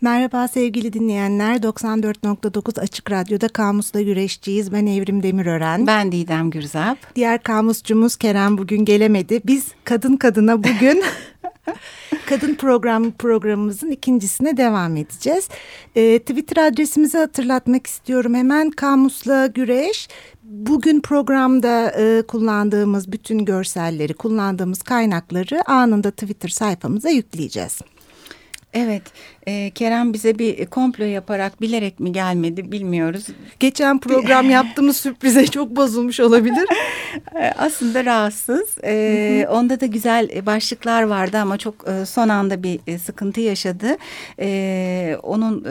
Merhaba sevgili dinleyenler. 94.9 Açık Radyo'da Kamus'la güreşçiyiz. Ben Evrim Demirören. Ben Didem Gürzap. Diğer kamuscumuz Kerem bugün gelemedi. Biz kadın kadına bugün kadın program programımızın ikincisine devam edeceğiz. Ee, Twitter adresimizi hatırlatmak istiyorum. Hemen Kamus'la güreş. Bugün programda e, kullandığımız bütün görselleri, kullandığımız kaynakları anında Twitter sayfamıza yükleyeceğiz. Evet, e, Kerem bize bir komplo yaparak bilerek mi gelmedi bilmiyoruz. Geçen program yaptığımız sürprize çok bozulmuş olabilir. E, aslında rahatsız. E, onda da güzel başlıklar vardı ama çok e, son anda bir e, sıkıntı yaşadı. E, onun e,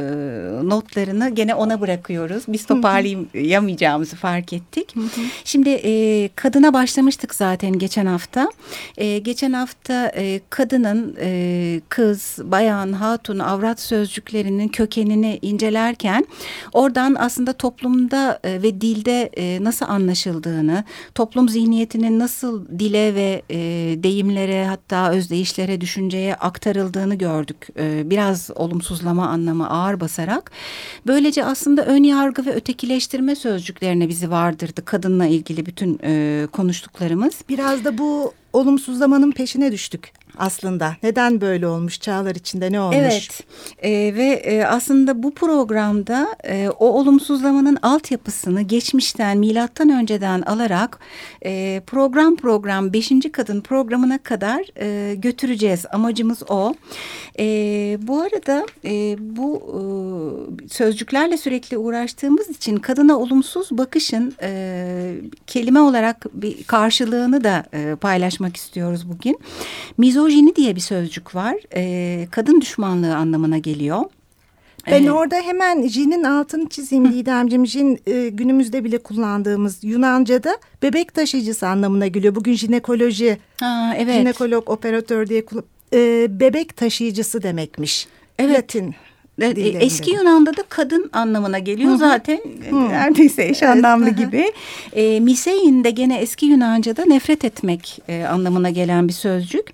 notlarını gene ona bırakıyoruz. Biz toparlayamayacağımızı fark ettik. Şimdi e, kadına başlamıştık zaten geçen hafta. E, geçen hafta e, kadının e, kız, bayan, hatun, avrat sözcüklerinin kökenini incelerken oradan aslında toplumda e, ve dilde e, nasıl anlaşıldığını, toplum zihniyetinin nasıl dile ve e, deyimlere hatta özdeyişlere, düşünceye aktarıldığını gördük. Biraz olumsuzlama anlamı ağır basarak. Böylece aslında ön yargı ve ötekileştirme sözcüklerine bizi vardırdı kadınla ilgili bütün konuştuklarımız. Biraz da bu olumsuzlamanın peşine düştük aslında. Neden böyle olmuş çağlar içinde ne olmuş? Evet e, ve e, aslında bu programda e, o olumsuzlamanın altyapısını geçmişten milattan önceden alarak e, program program beşinci kadın programına kadar e, götüreceğiz. Amacımız o. E, bu arada e, bu e, sözcüklerle sürekli uğraştığımız için kadına olumsuz bakışın e, kelime olarak bir karşılığını da e, paylaşmak istiyoruz bugün. Mizojini diye bir sözcük var. E, kadın düşmanlığı anlamına geliyor. Ben ee, orada hemen jinin altını çizeyim Didemciğim. Jin e, günümüzde bile kullandığımız Yunanca'da bebek taşıyıcısı anlamına geliyor. Bugün jinekoloji, ha, evet. jinekolog, operatör diye e, bebek taşıyıcısı demekmiş. Evet. Latin Evet, eski Yunan'da da kadın anlamına geliyor Hı-hı. zaten Hı-hı. neredeyse eş evet. anlamlı gibi. E, misein de gene eski Yunanca'da nefret etmek e, anlamına gelen bir sözcük.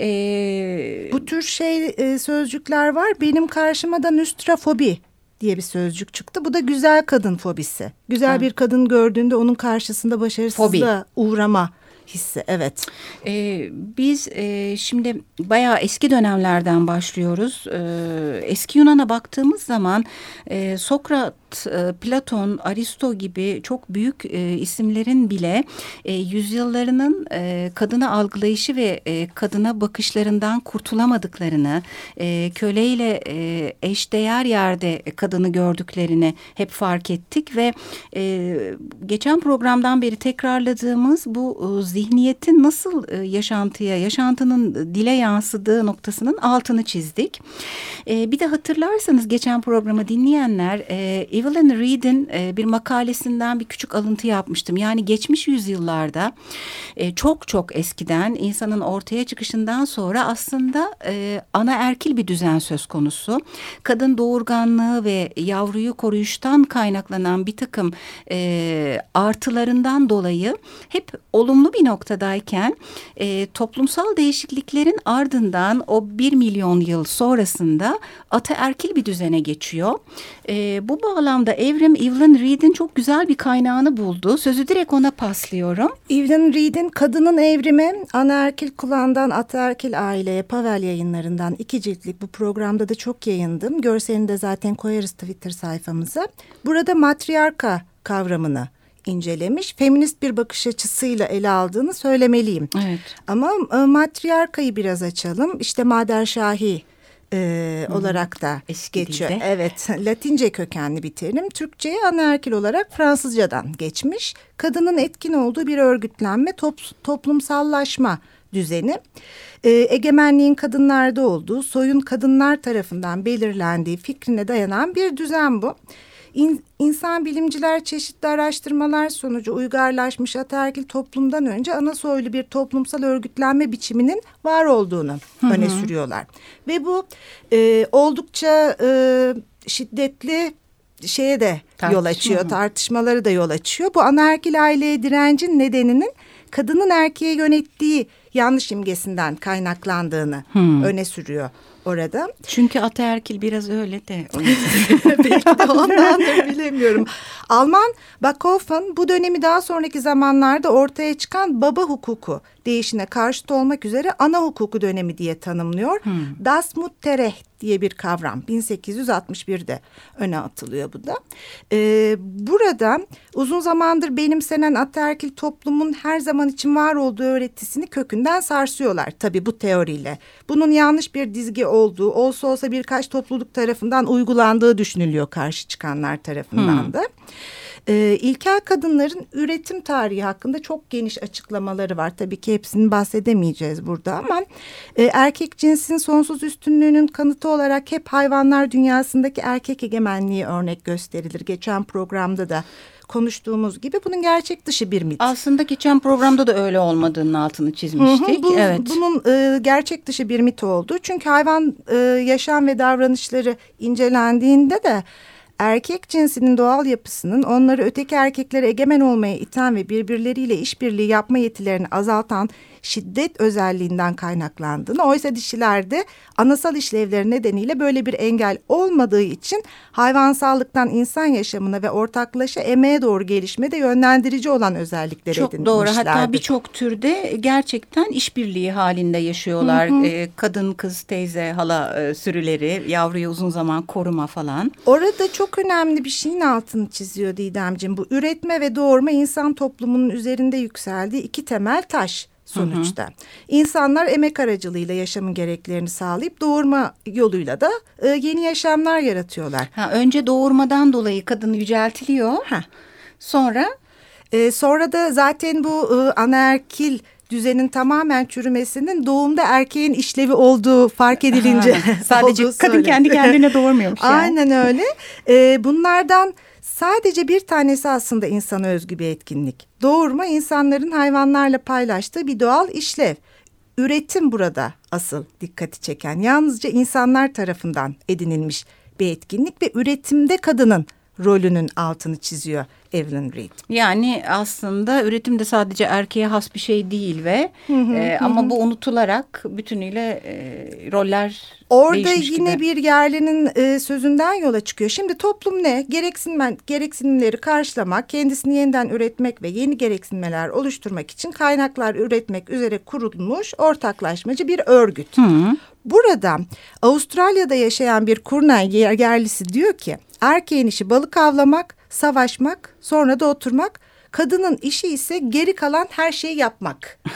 E, Bu tür şey e, sözcükler var. Benim karşıma da nüstrafobi diye bir sözcük çıktı. Bu da güzel kadın fobisi. Güzel ha. bir kadın gördüğünde onun karşısında başarısızlığa uğrama hissi evet. Ee, biz e, şimdi bayağı eski dönemlerden başlıyoruz. Ee, eski Yunan'a baktığımız zaman e, Sokrat Platon, Aristo gibi çok büyük e, isimlerin bile e, yüzyıllarının e, kadını algılayışı ve e, kadına bakışlarından kurtulamadıklarını, e, köleyle e, eşdeğer yerde kadını gördüklerini hep fark ettik ve e, geçen programdan beri tekrarladığımız bu e, zihniyetin nasıl e, yaşantıya, yaşantının dile yansıdığı noktasının altını çizdik. E, bir de hatırlarsanız geçen programı dinleyenler e, Evelyn Reed'in e, bir makalesinden bir küçük alıntı yapmıştım. Yani geçmiş yüzyıllarda e, çok çok eskiden insanın ortaya çıkışından sonra aslında e, ana erkil bir düzen söz konusu. Kadın doğurganlığı ve yavruyu koruyuştan kaynaklanan bir takım e, artılarından dolayı hep olumlu bir noktadayken e, toplumsal değişikliklerin ardından o bir milyon yıl sonrasında ataerkil bir düzene geçiyor. E, bu bağlamda Evrim Evelyn Reed'in çok güzel bir kaynağını buldu. Sözü direkt ona paslıyorum. Evelyn Reed'in Kadının Evrimi Anaerkil Kulağından Ataerkil Aileye Pavel yayınlarından iki ciltlik bu programda da çok yayındım. Görselini de zaten koyarız Twitter sayfamıza. Burada matriarka kavramını incelemiş. Feminist bir bakış açısıyla ele aldığını söylemeliyim. Evet. Ama e, matriarkayı biraz açalım. İşte Mader Şahi e, olarak da Eski geçiyor. Dilde. Evet, Latince kökenli bir terim. Türkçe'ye anaerkil olarak Fransızcadan geçmiş. Kadının etkin olduğu bir örgütlenme, top, toplumsallaşma düzeni. E, egemenliğin kadınlarda olduğu, soyun kadınlar tarafından belirlendiği fikrine dayanan bir düzen bu. İn, insan bilimciler çeşitli araştırmalar sonucu uygarlaşmış ataerkil toplumdan önce ana soylu bir toplumsal örgütlenme biçiminin var olduğunu hı hı. öne sürüyorlar. Ve bu e, oldukça e, şiddetli şeye de Tartışma yol açıyor, mı? tartışmaları da yol açıyor. Bu anaerkil aileye direncin nedeninin kadının erkeğe yönettiği yanlış imgesinden kaynaklandığını hmm. öne sürüyor orada. Çünkü ataerkil biraz öyle de. Belki de ondandır bilemiyorum. Alman Backhofen bu dönemi daha sonraki zamanlarda ortaya çıkan baba hukuku değişine karşıt olmak üzere ana hukuku dönemi diye tanımlıyor. Hmm. Das Mutterrecht diye bir kavram 1861'de öne atılıyor bu da. Ee, burada uzun zamandır benimsenen ataerkil toplumun her zaman için var olduğu öğretisini kökünden sarsıyorlar tabii bu teoriyle. Bunun yanlış bir dizgi olduğu olsa olsa birkaç topluluk tarafından uygulandığı düşünülüyor karşı çıkanlar tarafından hmm. da. E, ilkel kadınların üretim tarihi hakkında çok geniş açıklamaları var. Tabii ki hepsini bahsedemeyeceğiz burada ama e, erkek cinsin sonsuz üstünlüğünün kanıtı olarak hep hayvanlar dünyasındaki erkek egemenliği örnek gösterilir. Geçen programda da konuştuğumuz gibi bunun gerçek dışı bir mit. Aslında geçen programda da öyle olmadığının altını çizmiştik. Hı hı, bu, evet. Bunun e, gerçek dışı bir mit oldu. Çünkü hayvan e, yaşam ve davranışları incelendiğinde de erkek cinsinin doğal yapısının onları öteki erkeklere egemen olmaya iten ve birbirleriyle işbirliği yapma yetilerini azaltan şiddet özelliğinden kaynaklandığını oysa dişilerde anasal işlevleri nedeniyle böyle bir engel olmadığı için hayvansallıktan insan yaşamına ve ortaklaşa emeğe doğru gelişmede yönlendirici olan özellikleri Çok doğru hatta birçok türde gerçekten işbirliği halinde yaşıyorlar. Hı hı. Ee, kadın, kız, teyze, hala e, sürüleri yavruyu uzun zaman koruma falan. Orada çok önemli bir şeyin altını çiziyor Didemciğim. Bu üretme ve doğurma insan toplumunun üzerinde yükseldiği iki temel taş sonuçta. Hı hı. İnsanlar emek aracılığıyla yaşamın gereklerini sağlayıp doğurma yoluyla da e, yeni yaşamlar yaratıyorlar. Ha, önce doğurmadan dolayı kadın yüceltiliyor. Ha. Sonra? E, sonra da zaten bu e, anaerkil düzenin tamamen çürümesinin doğumda erkeğin işlevi olduğu fark edilince. Ha, sadece kadın kendi kendine doğurmuyormuş. Yani. Aynen öyle. E, bunlardan Sadece bir tanesi aslında insana özgü bir etkinlik. Doğurma insanların hayvanlarla paylaştığı bir doğal işlev. Üretim burada asıl dikkati çeken. Yalnızca insanlar tarafından edinilmiş bir etkinlik ve üretimde kadının rolünün altını çiziyor Evelyn Reed. Yani aslında üretim de sadece erkeğe has bir şey değil ve hı hı, e, hı. ama bu unutularak bütünüyle e, roller Orada yine gibi. bir yerlinin e, sözünden yola çıkıyor. Şimdi toplum ne? Gereksinmen, gereksinimleri karşılamak, kendisini yeniden üretmek ve yeni gereksinmeler oluşturmak için kaynaklar üretmek üzere kurulmuş ortaklaşmacı bir örgüt. Hı. Burada Avustralya'da yaşayan bir kurnay yerlisi diyor ki erkeğin işi balık avlamak, savaşmak, sonra da oturmak. Kadının işi ise geri kalan her şeyi yapmak.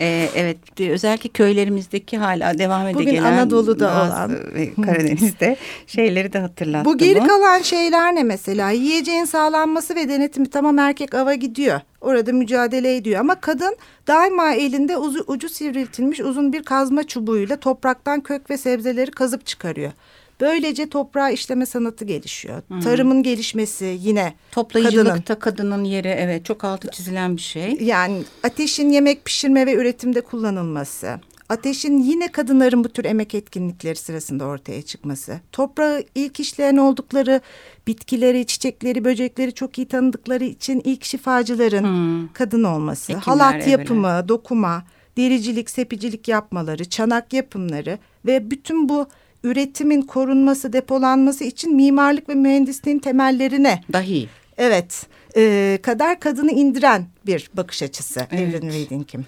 Ee, evet özellikle köylerimizdeki hala devam ede Bugün gelen Anadolu'da olan Karadeniz'de şeyleri de hatırlattı. Bu geri bu. kalan şeyler ne mesela? Yiyeceğin sağlanması ve denetimi tamam erkek ava gidiyor. Orada mücadele ediyor ama kadın daima elinde ucu, ucu sivriltilmiş uzun bir kazma çubuğuyla topraktan kök ve sebzeleri kazıp çıkarıyor. Böylece toprağa işleme sanatı gelişiyor. Hmm. Tarımın gelişmesi yine Toplayıcılıkta kadının. kadının yeri evet çok altı çizilen bir şey. Yani ateşin yemek pişirme ve üretimde kullanılması. Ateşin yine kadınların bu tür emek etkinlikleri sırasında ortaya çıkması. Toprağı ilk işleyen oldukları bitkileri, çiçekleri, böcekleri çok iyi tanıdıkları için ilk şifacıların hmm. kadın olması. Ekinler, halat yapımı, evine. dokuma, dericilik, sepicilik yapmaları, çanak yapımları ve bütün bu üretimin korunması, depolanması için mimarlık ve mühendisliğin temellerine dahi evet e, kadar kadını indiren bir bakış açısı evet. Evelyn Reading'in.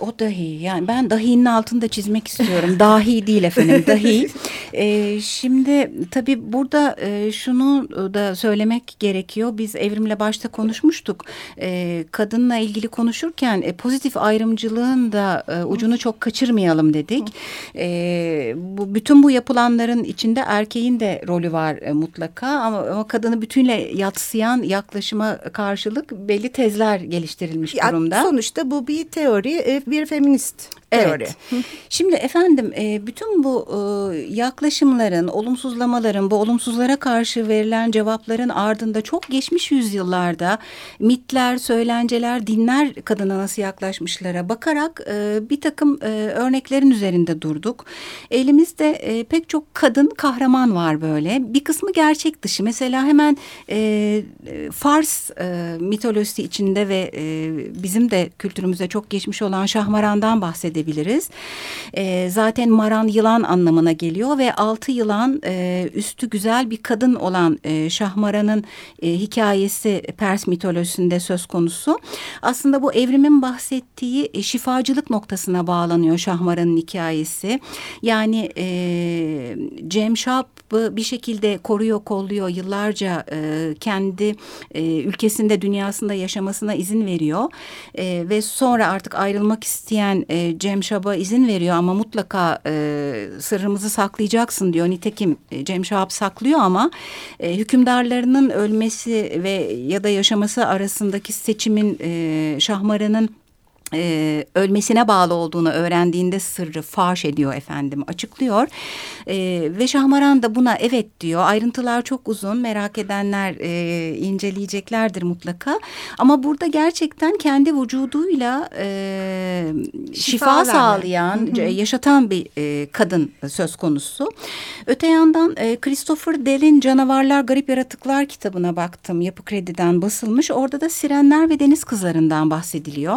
O dahi yani ben dahinin altında çizmek istiyorum. dahi değil efendim dahi. Ee, şimdi tabii burada e, şunu da söylemek gerekiyor. Biz evrimle başta konuşmuştuk. E, kadınla ilgili konuşurken e, pozitif ayrımcılığın da e, ucunu çok kaçırmayalım dedik. E, bu bütün bu yapılanların içinde erkeğin de rolü var e, mutlaka ama, ama kadını bütünle yatsıyan yaklaşıma karşılık belli tezler geliştirilmiş durumda. Sonuçta bu bir teori e, bir feminist Evet. Şimdi efendim e, bütün bu e, yaklaşımların, olumsuzlamaların, bu olumsuzlara karşı verilen cevapların ardında çok geçmiş yüzyıllarda mitler, söylenceler, dinler kadına nasıl yaklaşmışlara bakarak e, bir takım örneklerin üzerinde durduk. Elimizde pek çok kadın kahraman var böyle. Bir kısmı gerçek dışı. Mesela hemen Fars mitolojisi içinde ve bizim de kültürümüzde çok geçmiş olan Şahmaran'dan bahsedebiliriz edebiliriz. E, zaten maran yılan anlamına geliyor ve altı yılan e, üstü güzel bir kadın olan e, Şahmaran'ın e, hikayesi Pers mitolojisinde söz konusu. Aslında bu evrimin bahsettiği e, şifacılık noktasına bağlanıyor Şahmaran'ın hikayesi. Yani e, Cem Şap'ı bir şekilde koruyor, kolluyor. Yıllarca e, kendi e, ülkesinde, dünyasında yaşamasına izin veriyor. E, ve sonra artık ayrılmak isteyen e, Cem Şap'a izin veriyor ama mutlaka e, sırrımızı saklayacaksın diyor. Nitekim e, Cem Şap saklıyor ama e, hükümdarlarının ölmesi ve ya da yaşaması arasındaki seçimin e, Şahmaran'ın e, ölmesine bağlı olduğunu öğrendiğinde sırrı faş ediyor efendim açıklıyor. E, ve Şahmaran da buna evet diyor. Ayrıntılar çok uzun merak edenler e, inceleyeceklerdir mutlaka. Ama burada gerçekten kendi vücuduyla e, şifa, şifa sağlayan hı hı. yaşatan bir e, kadın söz konusu. Öte yandan e, Christopher Dell'in Canavarlar Garip Yaratıklar kitabına baktım. Yapı Kredi'den basılmış. Orada da sirenler ve deniz kızlarından bahsediliyor.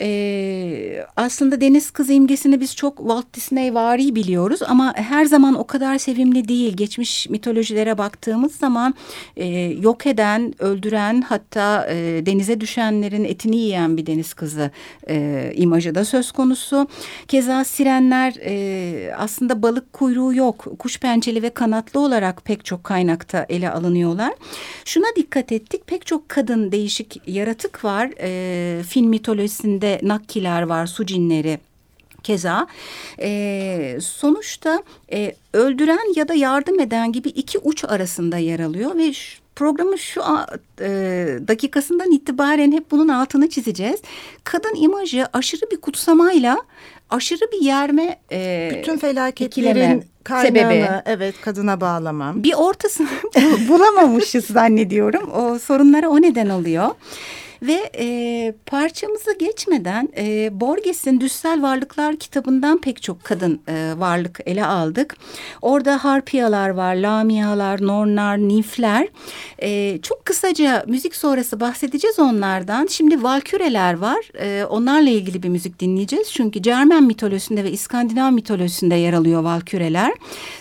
E, aslında deniz kızı imgesini biz çok Walt Disney vari biliyoruz ama her zaman o kadar sevimli değil. Geçmiş mitolojilere baktığımız zaman e, yok eden, öldüren hatta e, denize düşenlerin etini yiyen bir deniz kızı e, imajı da söz konusu. Keza sirenler e, aslında balık kuyruğu yok. Kuş pençeli ve kanatlı olarak pek çok kaynakta ele alınıyorlar. Şuna dikkat ettik. Pek çok kadın değişik yaratık var. E, film mitolojisinde de nakkiler var, su cinleri keza. E, sonuçta e, öldüren ya da yardım eden gibi iki uç arasında yer alıyor ve şu, programın şu e, dakikasından itibaren hep bunun altını çizeceğiz. Kadın imajı aşırı bir kutsamayla aşırı bir yerme e, bütün felaketlerin kaynağını sebebi. evet kadına bağlamam. Bir ortasını bulamamışız zannediyorum. O sorunlara o neden oluyor. Ve e, parçamızı geçmeden e, Borges'in Düssel Varlıklar kitabından pek çok kadın e, varlık ele aldık. Orada harpiyalar var, lamiyalar, nornar, nifler. E, çok kısaca müzik sonrası bahsedeceğiz onlardan. Şimdi valküreler var. E, onlarla ilgili bir müzik dinleyeceğiz. Çünkü Cermen mitolojisinde ve İskandinav mitolojisinde yer alıyor valküreler.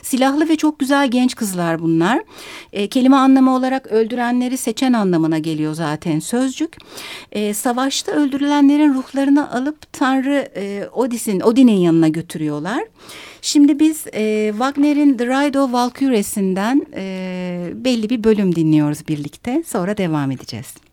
Silahlı ve çok güzel genç kızlar bunlar. E, kelime anlamı olarak öldürenleri seçen anlamına geliyor zaten sözcük e, savaşta öldürülenlerin ruhlarını alıp Tanrı e, Odis'in Odin'in yanına götürüyorlar. Şimdi biz e, Wagner'in The Ride of Valkyries'inden e, belli bir bölüm dinliyoruz birlikte. Sonra devam edeceğiz.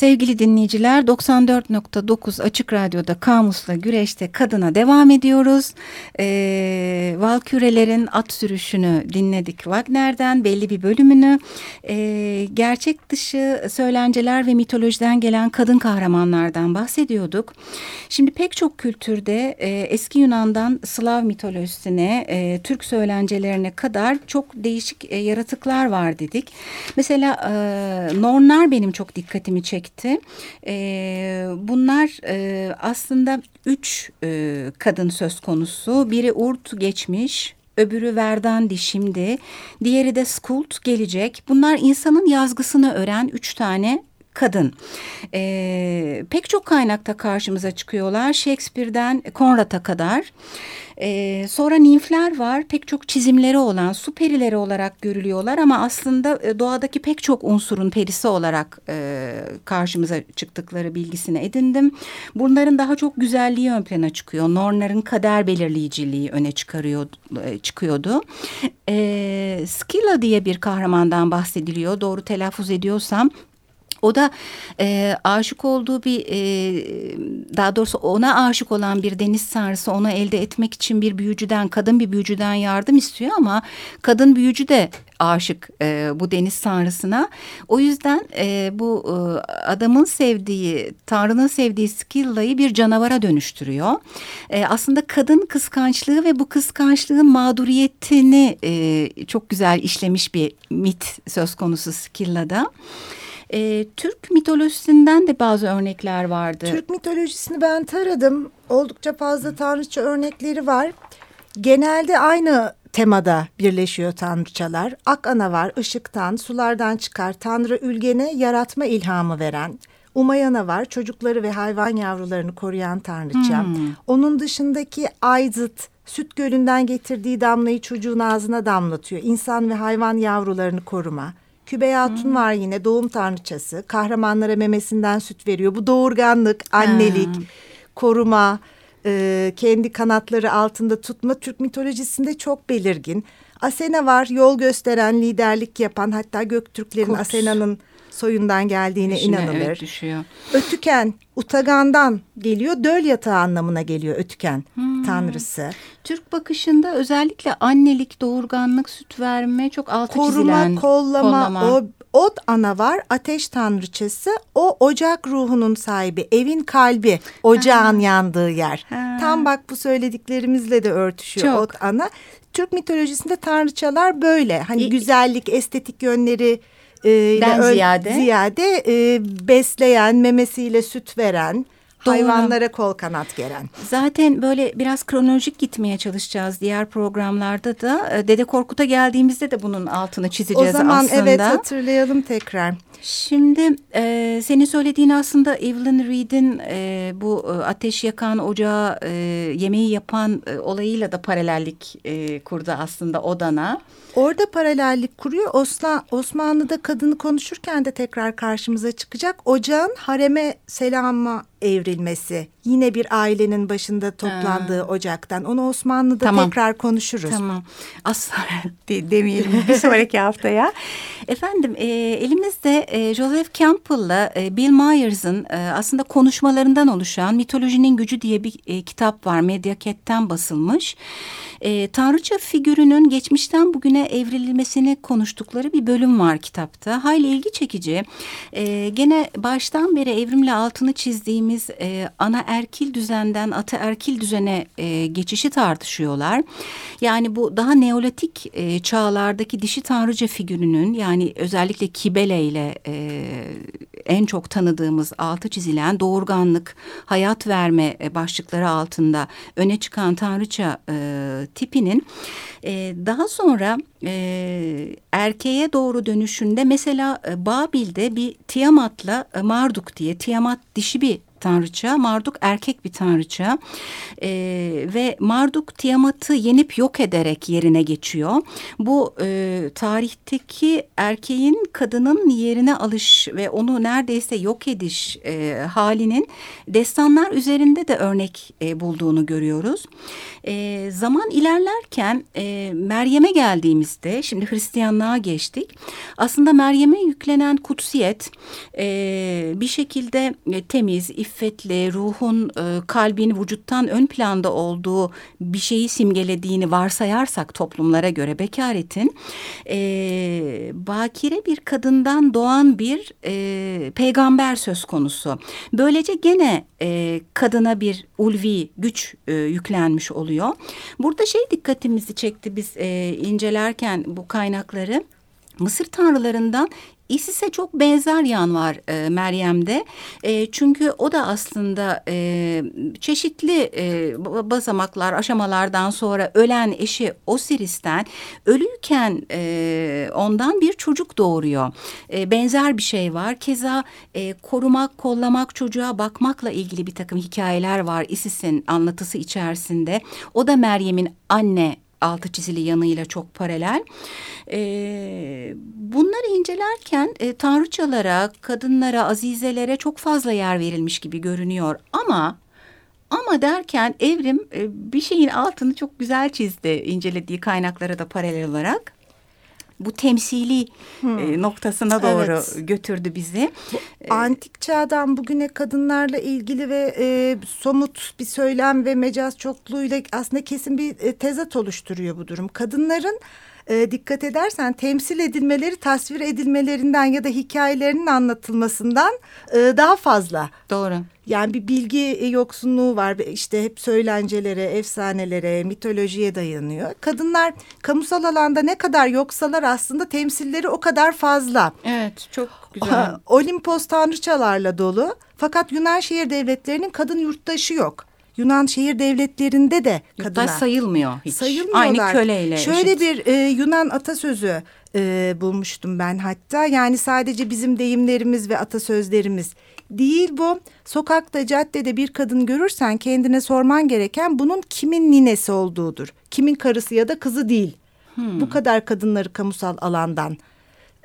Sevgili dinleyiciler 94.9 Açık Radyo'da Kamus'la Güreş'te Kadına devam ediyoruz. Ee, Valkürelerin at sürüşünü dinledik Wagner'den belli bir bölümünü. Ee, gerçek dışı söylenceler ve mitolojiden gelen kadın kahramanlardan bahsediyorduk. Şimdi pek çok kültürde e, eski Yunan'dan Slav mitolojisine, e, Türk söylencelerine kadar çok değişik e, yaratıklar var dedik. Mesela e, Nornlar benim çok dikkatimi çekti çekti. E, bunlar e, aslında üç e, kadın söz konusu. Biri Urt geçmiş, öbürü Verdandi şimdi, diğeri de Skult gelecek. Bunlar insanın yazgısını öğren üç tane kadın. E, pek çok kaynakta karşımıza çıkıyorlar. Shakespeare'den Conrad'a kadar. Ee, sonra nimfler var. Pek çok çizimleri olan su perileri olarak görülüyorlar ama aslında e, doğadaki pek çok unsurun perisi olarak e, karşımıza çıktıkları bilgisini edindim. Bunların daha çok güzelliği ön plana çıkıyor. Nornların kader belirleyiciliği öne çıkarıyor e, çıkıyordu. E, Skilla diye bir kahramandan bahsediliyor. Doğru telaffuz ediyorsam o da e, aşık olduğu bir e, daha doğrusu ona aşık olan bir deniz tanrısı onu elde etmek için bir büyücüden kadın bir büyücüden yardım istiyor ama kadın büyücü de aşık e, bu deniz tanrısına. O yüzden e, bu e, adamın sevdiği, tanrının sevdiği Skilla'yı bir canavara dönüştürüyor. E, aslında kadın kıskançlığı ve bu kıskançlığın mağduriyetini e, çok güzel işlemiş bir mit söz konusu Skilla'da. E, Türk mitolojisinden de bazı örnekler vardı. Türk mitolojisini ben taradım. Oldukça fazla tanrıça örnekleri var. Genelde aynı temada birleşiyor tanrıçalar. Ak ana var, ışıktan, sulardan çıkar. Tanrı Ülgen'e yaratma ilhamı veren. Umayana var, çocukları ve hayvan yavrularını koruyan tanrıça. Hmm. Onun dışındaki Ayzıt, süt gölünden getirdiği damlayı çocuğun ağzına damlatıyor. İnsan ve hayvan yavrularını koruma. Kübey Hatun hmm. var yine doğum tanrıçası. Kahramanlara memesinden süt veriyor. Bu doğurganlık, annelik, hmm. koruma, e, kendi kanatları altında tutma Türk mitolojisinde çok belirgin. Asena var yol gösteren, liderlik yapan hatta Göktürklerin Asena'nın soyundan geldiğine Düşüne, inanılır. Evet, düşüyor. Ötüken Utagan'dan geliyor. Döl yatağı anlamına geliyor Ötüken hmm. tanrısı. Türk bakışında özellikle annelik, doğurganlık, süt verme çok altı Koruma, çizilen. Kollama, kollama. O Ot ana var ateş tanrıçası o ocak ruhunun sahibi evin kalbi ocağın ha. yandığı yer. Ha. Tam bak bu söylediklerimizle de örtüşüyor Çok. ot ana. Türk mitolojisinde tanrıçalar böyle hani İ güzellik estetik yönleri e, Den ziyade, ziyade e, besleyen, memesiyle süt veren, Doğru. hayvanlara kol kanat geren. Zaten böyle biraz kronolojik gitmeye çalışacağız diğer programlarda da. E, Dede Korkut'a geldiğimizde de bunun altını çizeceğiz aslında. O zaman aslında. evet hatırlayalım tekrar. Şimdi e, senin söylediğin aslında Evelyn Reed'in e, bu e, ateş yakan ocağı e, yemeği yapan e, olayıyla da paralellik e, kurdu aslında Odan'a. Orada paralellik kuruyor. Osman, Osmanlı'da kadını konuşurken de tekrar karşımıza çıkacak. Ocağın hareme selama evrilmesi. Yine bir ailenin başında toplandığı ha. ocaktan. Onu Osmanlı'da tamam. tekrar konuşuruz. Tamam. Asla de, demeyelim bir sonraki haftaya. Efendim e, elimizde e, Joseph Campbell'la e, Bill Myers'ın e, aslında konuşmalarından oluşan Mitolojinin Gücü diye bir e, kitap var. Mediaket'ten basılmış. E, Tanrıça figürünün geçmişten bugüne evrilmesini konuştukları bir bölüm var kitapta. Hayli ilgi çekici. E, gene baştan beri evrimle altını çizdiğimiz e, ana erkil düzenden ataerkil düzene e, geçişi tartışıyorlar. Yani bu daha neolitik e, çağlardaki dişi tanrıca figürünün yani özellikle Kibele ile e, en çok tanıdığımız altı çizilen doğurganlık, hayat verme e, başlıkları altında öne çıkan tanrıça e, tipinin e, daha sonra e, erkeğe doğru dönüşünde mesela e, Babil'de bir Tiamat'la e, Marduk diye Tiamat dişi bir tanrıça, Marduk erkek bir tanrıça e, ve Marduk Tiamat'ı yenip yok ederek yerine geçiyor. Bu e, tarihteki erkeğin kadının yerine alış ve onu neredeyse yok ediş e, halinin destanlar üzerinde de örnek e, bulduğunu görüyoruz. E, zaman ilerlerken e, Meryem'e geldiğimizde şimdi Hristiyanlığa geçtik. Aslında Meryem'e yüklenen kutsiyet e, bir şekilde e, temiz, iffetli, ruhun e, kalbin vücuttan ön planda olduğu bir şeyi simgelediğini varsayarsak toplumlara göre bekaretin e, bakire bir kadından doğan bir e, peygamber söz konusu. Böylece gene e, kadına bir ulvi güç e, yüklenmiş oluyor. Burada şey dikkatimizi çekti biz e, incelerken bu kaynakları. Mısır tanrılarından Isis'e çok benzer yan var e, Meryem'de. E, çünkü o da aslında e, çeşitli e, basamaklar, aşamalardan sonra ölen eşi Osiris'ten ölüyken e, ondan bir çocuk doğuruyor. E, benzer bir şey var. Keza e, korumak, kollamak, çocuğa bakmakla ilgili bir takım hikayeler var Isis'in anlatısı içerisinde. O da Meryem'in anne altı çizili yanıyla çok paralel. E, bunları incelerken e, tanrıçalara, kadınlara, azizelere çok fazla yer verilmiş gibi görünüyor. Ama ama derken evrim e, bir şeyin altını çok güzel çizdi incelediği kaynaklara da paralel olarak bu temsili hmm. e, noktasına doğru evet. götürdü bizi. Antik çağdan bugüne kadınlarla ilgili ve e, somut bir söylem ve mecaz çokluğuyla aslında kesin bir e, tezat oluşturuyor bu durum. Kadınların e, dikkat edersen temsil edilmeleri tasvir edilmelerinden ya da hikayelerinin anlatılmasından e, daha fazla. Doğru. Yani bir bilgi yoksunluğu var. İşte hep söylencelere, efsanelere, mitolojiye dayanıyor. Kadınlar kamusal alanda ne kadar yoksalar aslında temsilleri o kadar fazla. Evet, çok güzel. Olimpos tanrıçalarla dolu. Fakat Yunan şehir devletlerinin kadın yurttaşı yok. Yunan şehir devletlerinde de kadına sayılmıyor hiç. Sayılmıyorlar. Aynı köleyle. Şöyle eşit. bir e, Yunan atasözü e, bulmuştum ben hatta. Yani sadece bizim deyimlerimiz ve atasözlerimiz değil bu. Sokakta, caddede bir kadın görürsen kendine sorman gereken bunun kimin ninesi olduğudur. Kimin karısı ya da kızı değil. Hmm. Bu kadar kadınları kamusal alandan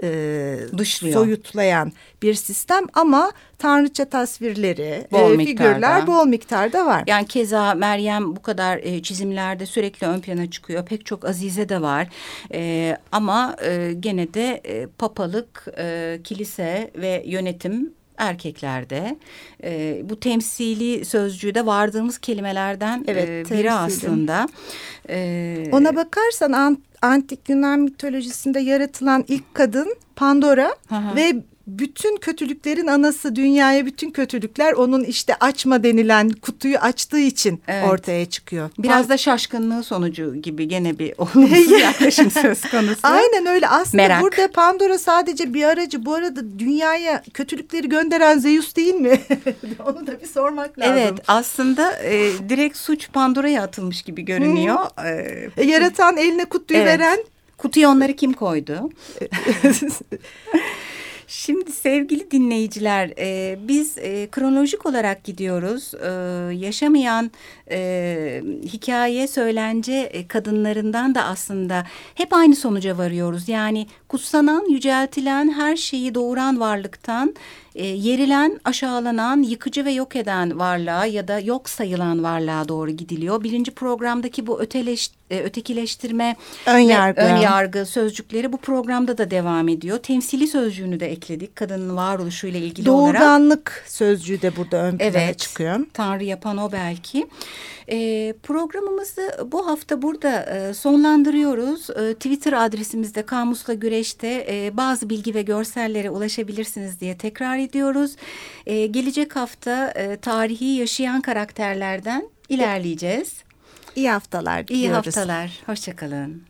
e, Dışlıyor. soyutlayan bir sistem ama tanrıça tasvirleri, bol e, figürler bol miktarda var. Yani keza Meryem bu kadar e, çizimlerde sürekli ön plana çıkıyor. Pek çok Azize de var. E, ama e, gene de e, papalık, e, kilise ve yönetim erkeklerde. E, bu temsili sözcüğü de vardığımız kelimelerden evet, e, biri aslında. E, Ona bakarsan antik Yunan mitolojisinde yaratılan ilk kadın Pandora Aha. ve bütün kötülüklerin anası dünyaya bütün kötülükler onun işte açma denilen kutuyu açtığı için evet. ortaya çıkıyor. Biraz da şaşkınlığı sonucu gibi gene bir olumsuz yaklaşım söz konusu. Aynen öyle aslında Merak. burada Pandora sadece bir aracı bu arada dünyaya kötülükleri gönderen Zeus değil mi? Onu da bir sormak lazım. Evet aslında e, direkt suç Pandora'ya atılmış gibi görünüyor. Ee, e, Yaratan eline kutuyu evet. veren. Kutuya onları kim koydu? Şimdi sevgili dinleyiciler e, biz e, kronolojik olarak gidiyoruz. E, yaşamayan e, hikaye söylence e, kadınlarından da aslında hep aynı sonuca varıyoruz. Yani kutsanan, yüceltilen her şeyi doğuran varlıktan e, yerilen, aşağılanan, yıkıcı ve yok eden varlığa ya da yok sayılan varlığa doğru gidiliyor. Birinci programdaki bu öteleş, e, ötekileştirme ön yargı. ön yargı sözcükleri bu programda da devam ediyor. Temsili sözcüğünü de ekledik kadının varoluşuyla ilgili Doğurganlık olarak. Doğurganlık sözcüğü de burada ön plana evet, çıkıyor. Tanrı yapan o belki. E, programımızı bu hafta burada e, sonlandırıyoruz. E, Twitter adresimizde Kamusla Güreş'te e, bazı bilgi ve görsellere ulaşabilirsiniz diye tekrar ediyoruz. E, gelecek hafta e, tarihi yaşayan karakterlerden ilerleyeceğiz. İyi haftalar diliyoruz. İyi haftalar. Hoşçakalın.